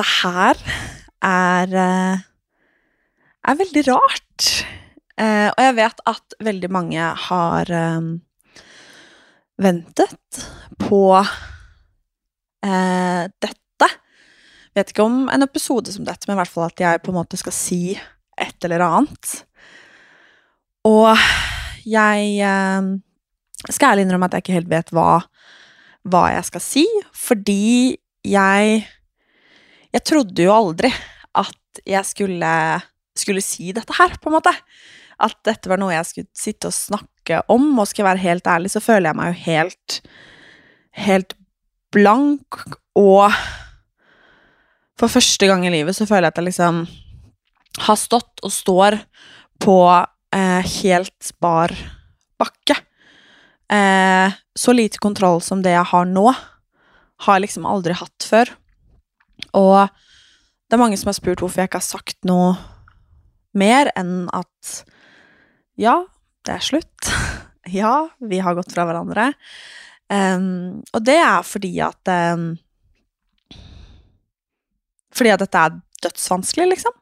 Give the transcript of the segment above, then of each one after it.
Dette her er eh, er veldig rart. Eh, og jeg vet at veldig mange har eh, ventet på eh, dette. Vet ikke om en episode som dette, men i hvert fall at jeg på en måte skal si et eller annet. Og jeg eh, skal ærlig innrømme at jeg ikke helt vet hva, hva jeg skal si, fordi jeg jeg trodde jo aldri at jeg skulle, skulle si dette her, på en måte. At dette var noe jeg skulle sitte og snakke om, og skal jeg være helt ærlig, så føler jeg meg jo helt Helt blank, og for første gang i livet så føler jeg at jeg liksom har stått og står på eh, helt bar bakke. Eh, så lite kontroll som det jeg har nå, har jeg liksom aldri hatt før. Og det er mange som har spurt hvorfor jeg ikke har sagt noe mer enn at ja, det er slutt. ja, vi har gått fra hverandre. Um, og det er fordi at um, Fordi at dette er dødsvanskelig, liksom.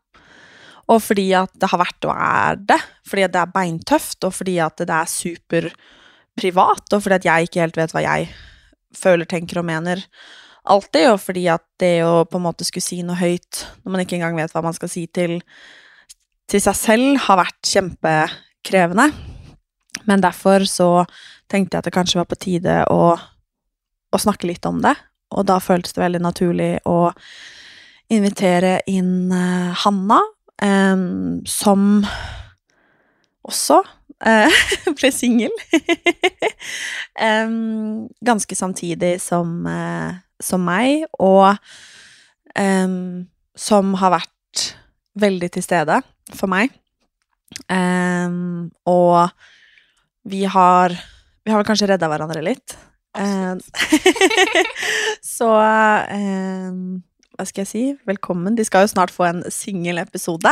Og fordi at det har vært og er det. Fordi at det er beintøft, og fordi at det er superprivat, og fordi at jeg ikke helt vet hva jeg føler, tenker og mener alltid, og fordi at det å på en måte skulle si noe høyt når man ikke engang vet hva man skal si til, til seg selv, har vært kjempekrevende. Men derfor så tenkte jeg at det kanskje var på tide å, å snakke litt om det, og da føltes det veldig naturlig å invitere inn eh, Hanna, um, som også ble singel. um, ganske samtidig som, eh, som meg, og um, som har vært veldig til stede for meg. Um, og vi har Vi har vel kanskje redda hverandre litt. Em, så hva skal jeg si? Velkommen. De skal jo snart få en singelepisode.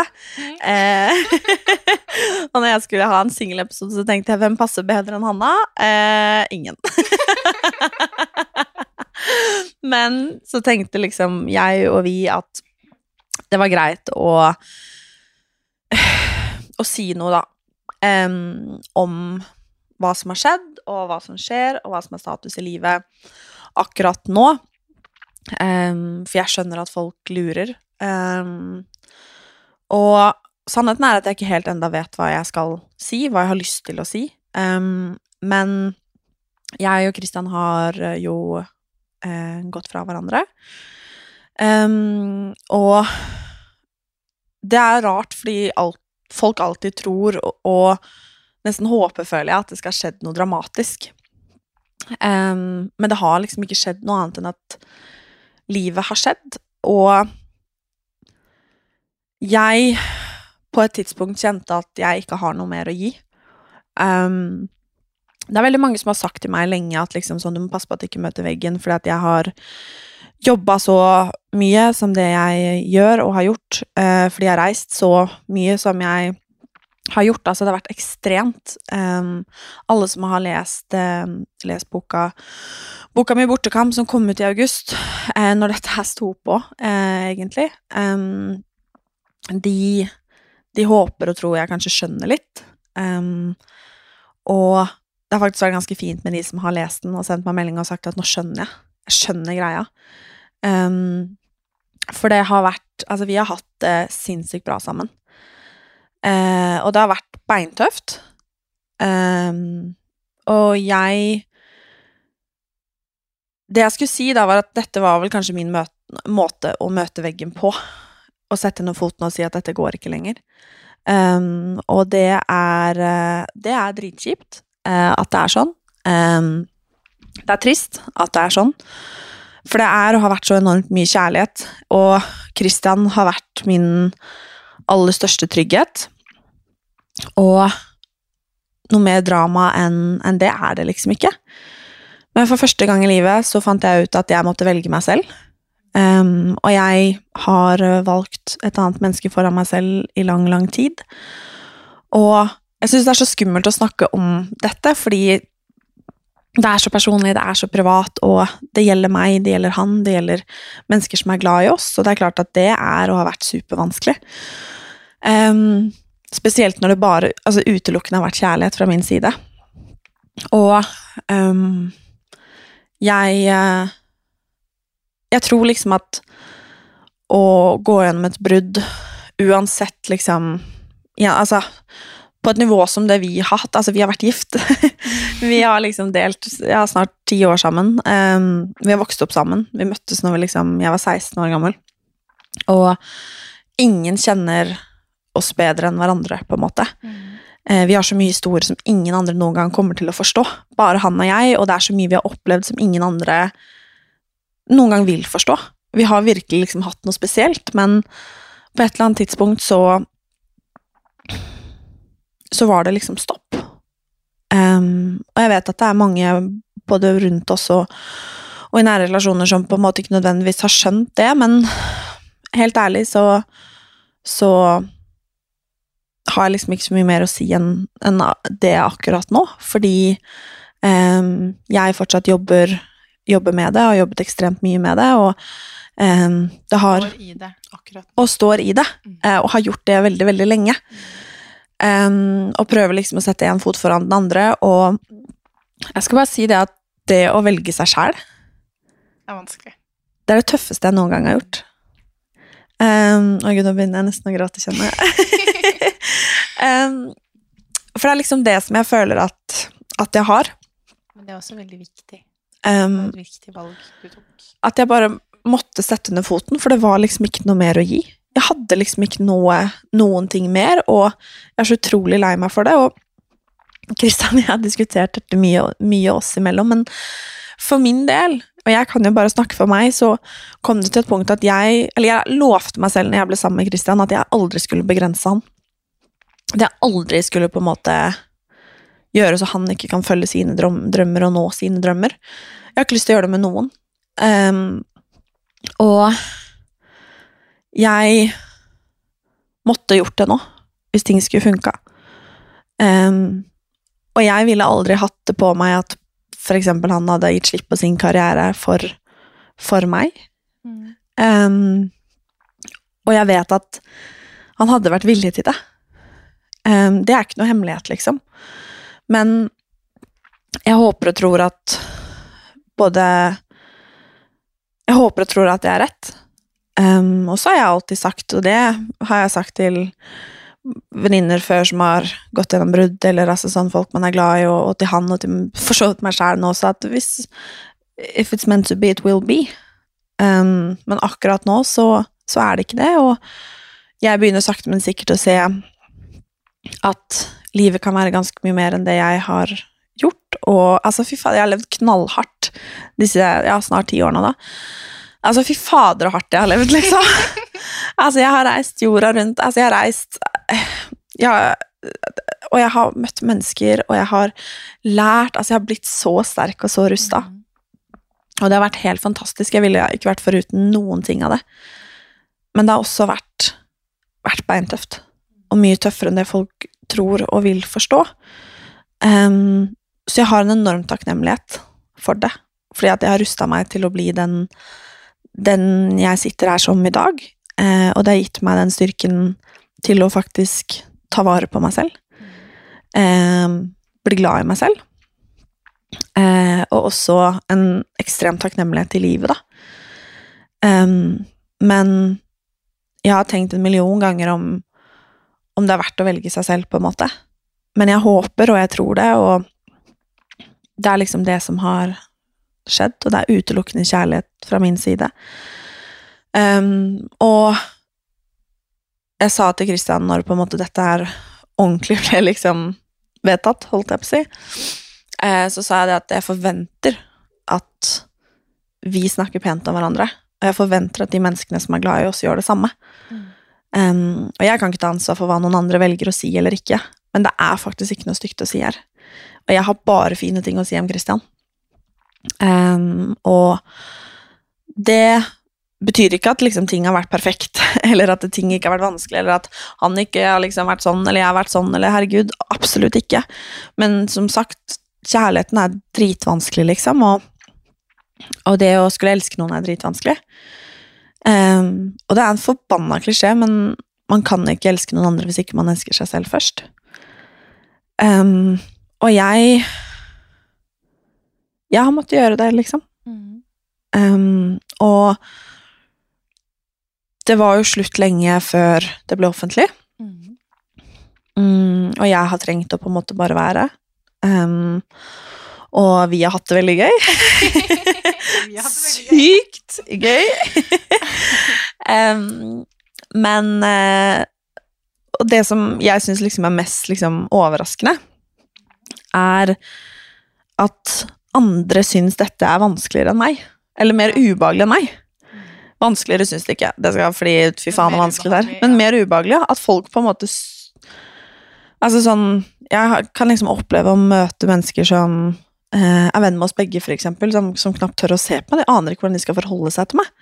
Eh, og når jeg skulle ha en singelepisode, så tenkte jeg hvem passer bedre enn Hanna? Eh, ingen. Men så tenkte liksom jeg og vi at det var greit å å si noe, da, Um, om hva som har skjedd, og hva som skjer, og hva som er status i livet akkurat nå. Em, for jeg skjønner at folk lurer. Um, og sannheten er at jeg ikke helt enda vet hva jeg skal si, hva jeg har lyst til å si. Um, men jeg og Christian har eh, jo uh, gått fra hverandre. Og det er rart, fordi alt, folk alltid tror og, og nesten håper, føler jeg, at det skal ha skjedd noe dramatisk. Men det har liksom ikke skjedd noe annet enn at livet har skjedd, og jeg på et tidspunkt kjente at jeg ikke har noe mer å gi. Um, det er veldig mange som har sagt til meg lenge at liksom sånn, du må passe på at du ikke møter veggen, fordi at jeg har jobba så mye som det jeg gjør og har gjort, uh, fordi jeg har reist så mye som jeg har gjort. Altså, det har vært ekstremt. Um, alle som har lest, um, lest boka Boka mi 'Bortekamp', som kom ut i august, uh, når dette her sto på, uh, egentlig um, de, de håper og tror jeg kanskje skjønner litt og det har faktisk vært ganske fint med de som har lest den og sendt meg melding og sagt at nå skjønner jeg. Jeg skjønner greia. For det har vært Altså, vi har hatt det sinnssykt bra sammen. Eh, og det har vært beintøft. Um, og jeg Det jeg skulle si da, var at dette var vel kanskje min møte, måte å møte veggen på. Å sette ned foten og si at dette går ikke lenger. Um, og det er Det er dritkjipt uh, at det er sånn. Um, det er trist at det er sånn. For det er og har vært så enormt mye kjærlighet, og Christian har vært min aller største trygghet. Og noe mer drama enn en det er det liksom ikke. Men for første gang i livet så fant jeg ut at jeg måtte velge meg selv. Um, og jeg har valgt et annet menneske foran meg selv i lang, lang tid. Og jeg syns det er så skummelt å snakke om dette, fordi det er så personlig, det er så privat, og det gjelder meg, det gjelder han, det gjelder mennesker som er glad i oss, og det er klart at det er og har vært supervanskelig. Um, spesielt når det bare altså utelukkende har vært kjærlighet fra min side. Og um, jeg eh, Jeg tror liksom at å gå gjennom et brudd, uansett liksom ja, Altså på et nivå som det vi har hatt. Altså, vi har vært gift. vi har liksom delt ja, snart ti år sammen. Um, vi har vokst opp sammen. Vi møttes når vi liksom, jeg var 16 år gammel. Og ingen kjenner oss bedre enn hverandre, på en måte. Mm. Uh, vi har så mye historier som ingen andre noen gang kommer til å forstå. Bare han og jeg, og det er så mye vi har opplevd som ingen andre noen gang vil forstå. Vi har virkelig liksom hatt noe spesielt, men på et eller annet tidspunkt så så var det liksom stopp. Um, og jeg vet at det er mange både rundt oss og, og, i nære relasjoner som på en måte ikke nødvendigvis har skjønt det, men helt ærlig så så har jeg liksom ikke så mye mer å si enn en det akkurat nå, fordi um, jeg fortsatt jobber, jobber med det, og har jobbet ekstremt mye med det, og um, det har Står i det akkurat. Og står i det, mm. uh, og har gjort det veldig, veldig lenge. Um, og prøver liksom å sette én fot foran den andre. Og jeg skal bare si det at det å velge seg sjæl Det er vanskelig. Det er det tøffeste jeg noen gang har gjort. Um, å gud, nå begynner jeg nesten å gråte, kjenner jeg. um, for det er liksom det som jeg føler at, at jeg har. Men det er også veldig viktig. Um, et viktig valg du tok. At jeg bare måtte sette ned foten, for det var liksom ikke noe mer å gi jeg hadde liksom ikke noe, noen ting mer, og jeg er så utrolig lei meg for det. Og Kristian og jeg har diskutert dette mye, mye oss imellom, men for min del, og jeg kan jo bare snakke for meg, så kom det til et punkt at jeg Eller jeg lovte meg selv når jeg ble sammen med Kristian, at jeg aldri skulle begrense han. At jeg aldri skulle på en måte gjøre så han ikke kan følge sine drømmer og nå sine drømmer. Jeg har ikke lyst til å gjøre det med noen. Um, og jeg måtte gjort det nå, hvis ting skulle funka. Um, og jeg ville aldri hatt det på meg at eksempel han hadde gitt slipp på sin karriere for, for meg. Mm. Um, og jeg vet at han hadde vært villig til det. Um, det er ikke noe hemmelighet, liksom. Men jeg håper og tror at både Jeg håper og tror at jeg er rett. Um, og så har jeg alltid sagt, og det har jeg sagt til venninner før som har gått gjennom brudd, eller altså sånn folk man er glad i, og, og til han og til for så vidt meg sjæl nå også, at hvis If it's meant to be, it will be. Um, men akkurat nå så, så, er det ikke det, og jeg begynner sakte, men sikkert å se at livet kan være ganske mye mer enn det jeg har gjort. Og altså, fy faen, jeg har levd knallhardt disse ja, snart ti årene, da. Altså, fy fader, så hardt jeg har levd, liksom. altså, jeg har reist jorda rundt. Altså, jeg har reist ja, Og jeg har møtt mennesker, og jeg har lært Altså, jeg har blitt så sterk og så rusta. Mm. Og det har vært helt fantastisk. Jeg ville ikke vært foruten noen ting av det. Men det har også vært, vært beintøft. Og mye tøffere enn det folk tror og vil forstå. Um, så jeg har en enorm takknemlighet for det. Fordi at jeg har rusta meg til å bli den den jeg sitter her som i dag. Uh, og det har gitt meg den styrken til å faktisk ta vare på meg selv. eh, bli glad i meg selv. Uh, og også en ekstrem takknemlighet til livet, da. Um, men jeg har tenkt en million ganger om, om det er verdt å velge seg selv, på en måte. Men jeg håper, og jeg tror det, og det er liksom det som har skjedd, og det er utelukkende kjærlighet fra min side. Um, og jeg sa til Christian når på en måte dette her ordentlig ble liksom vedtatt, holdt jeg på å si, eh, så sa jeg det at jeg forventer at vi snakker pent om hverandre. Og jeg forventer at de menneskene som er glad i oss, gjør det samme. Um, og jeg kan ikke ta ansvar for hva noen andre velger å si eller ikke, men det er faktisk ikke noe stygt å si her. Og jeg har bare fine ting å si om Christian. Um, og det betyr ikke at liksom, ting har vært perfekt, eller at ting ikke har vært vanskelig, eller at han ikke har liksom vært sånn, eller jeg har vært sånn, eller herregud, absolutt ikke. Men som sagt, kjærligheten er dritvanskelig, liksom, og, og det å skulle elske noen er dritvanskelig. Um, og det er en forbanna klisjé, men man kan ikke elske noen andre hvis ikke man elsker seg selv først. Um, og jeg Jeg har måttet gjøre det, liksom. Um, og det var jo slutt lenge før det ble offentlig. Mm, og jeg har trengt å på en måte bare være. Um, og vi har hatt det veldig gøy. Sykt gøy. um, men uh, Og det som jeg syns liksom er mest liksom, overraskende, er at andre syns dette er vanskeligere enn meg. Eller mer ubehagelig enn meg. Vanskeligere syns de ikke, det skal fordi fy faen er vanskelig det er. Men mer ubehagelig. At folk på en måte Altså sånn Jeg kan liksom oppleve å møte mennesker som er venn med oss begge, for eksempel, som, som knapt tør å se på meg. De aner ikke hvordan de skal forholde seg til meg.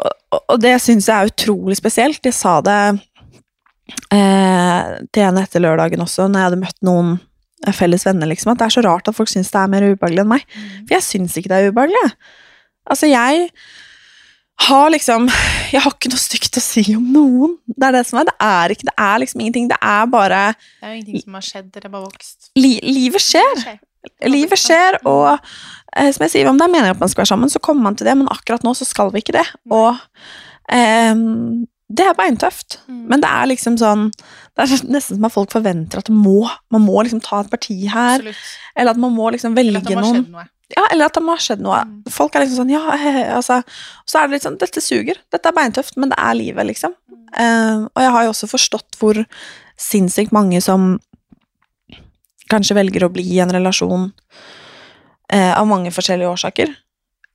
Og, og, det syns jeg er utrolig spesielt. Jeg sa det eh, til henne etter lørdagen også, når jeg hadde møtt noen eh, felles venner, liksom, at det er så rart at folk syns det er mer ubehagelig enn meg. For jeg syns ikke det er ubehagelig. Altså, jeg har liksom Jeg har ikke noe stygt å si om noen. Det er det som er. Det er ikke Det er liksom ingenting. Det er bare Det er jo ingenting som har skjedd, dere har bare vokst. li, Livet skjer. Livet skjer, og eh, som jeg sier, om det er meningen at man skal være sammen, så kommer man til det, men akkurat nå så skal vi ikke det. Og ehm, det er beintøft. Men det er liksom sånn Det er nesten som at folk forventer at må, man må liksom ta et parti her. Absolutt. Eller at man må liksom Eller velge det må noen. noe. Ja, eller at det må ha skjedd noe. Mm. Folk er liksom sånn, ja, eh, altså Og så er det litt sånn, dette suger. Dette er beintøft, men det er livet, liksom. Eh, og jeg har jo også forstått hvor sinnssykt mange som kanskje velger å bli i en relasjon eh, av mange forskjellige årsaker.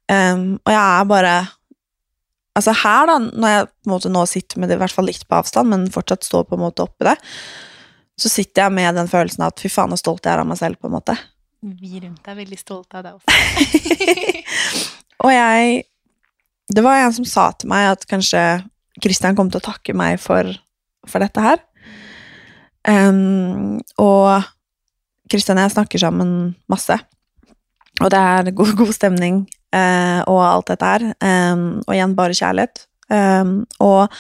Um, og jeg er bare Altså her, da, når jeg på en måte nå sitter med det i hvert fall litt på avstand, men fortsatt står på en måte oppi det, så sitter jeg med den følelsen av at fy faen, så stolt jeg er av meg selv, på en måte. Vi rundt er veldig stolte av deg også. Og jeg Det var en som sa til meg at kanskje Christian kom til å takke meg for, for dette her. Um, og Christian og jeg snakker sammen masse. Og det er god, god stemning eh, og alt dette her. Em, og igjen bare kjærlighet. Em, og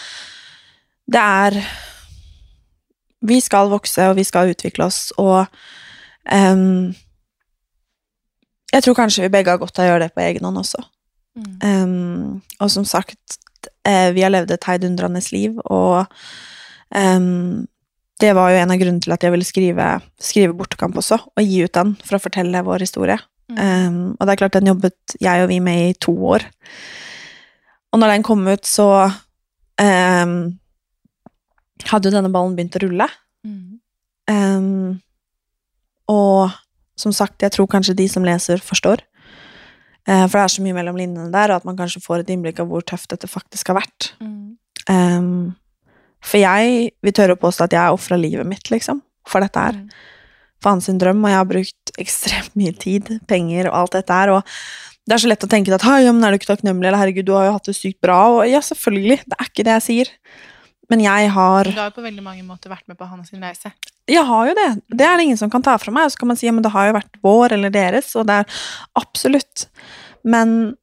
det er Vi skal vokse, og vi skal utvikle oss, og em, jeg tror kanskje vi begge har godt av å gjøre det på egen hånd også. Mm. Um, og som sagt, eh, vi har levd et heidundrende liv, og um, det var jo en av grunnene til at jeg ville skrive, skrive Bortekamp også, og gi ut den for å fortelle vår historie. Um, og det er klart, den jobbet jeg og vi med i to år. Og når den kom ut, så um, hadde jo denne ballen begynt å rulle. Mm. Um, og som sagt, jeg tror kanskje de som leser, forstår. Uh, for det er så mye mellom linjene der, og at man kanskje får et innblikk av hvor tøft dette faktisk har vært. Mm. Um, for jeg vil tørre å påstå at jeg har ofra livet mitt, liksom, for dette her. Mm. Hans sin drøm, og jeg har brukt ekstremt mye tid, penger og alt dette her, og det er så lett å tenke at «Hei, ja, men er du ikke takknemlig, eller herregud, du har jo hatt det sykt bra, og ja, selvfølgelig, det er ikke det jeg sier. Men jeg har Du har jo på veldig mange måter vært med på hans reise. Jeg har jo det. Det er det ingen som kan ta fra meg. Og så kan man si ja, men det har jo vært vår eller deres, og det er absolutt. Men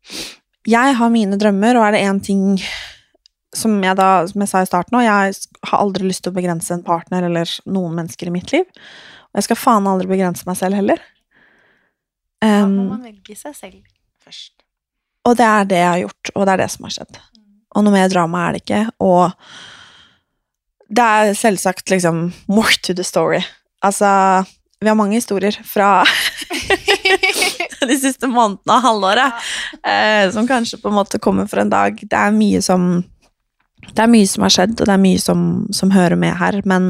jeg har mine drømmer, og er det én ting som jeg da, som jeg sa i starten òg, jeg har aldri lyst til å begrense en partner eller noen mennesker i mitt liv. Og jeg skal faen aldri begrense meg selv heller. Da må Um, man velge seg selv først. og det er det jeg har gjort, og det er det som har skjedd. Og noe mer drama er det ikke, og det er selvsagt liksom more to the story. Altså, vi har mange historier fra de siste månedene og halvåret, eh, som kanskje på en måte kommer for en dag. Det er mye som det er mye som har skjedd, og det er mye som, som hører med her, men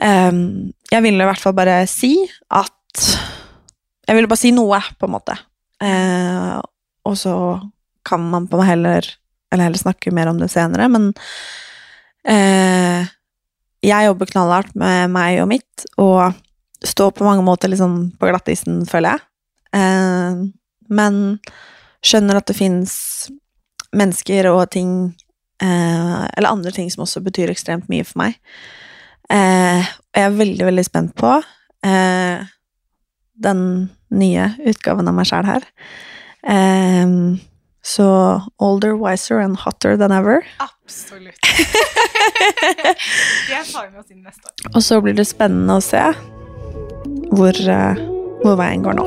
um, jeg ville i hvert fall bare si at Jeg ville bare si noe, på en måte. Uh, og så kan man på heller Eller heller snakke mer om det senere, men uh, jeg jobber knallhardt med meg og mitt, og står på mange måter liksom på glattisen, føler jeg. Uh, men skjønner at det fins mennesker og ting eh, Eller andre ting som også betyr ekstremt mye for meg. Eh, jeg er veldig, veldig spent på eh, den nye utgaven av meg sjæl her. Eh, så older, wiser and hotter than ever. Absolutt. Det tar vi med oss inn neste år. Og så blir det spennende å se hvor, eh, hvor veien går nå.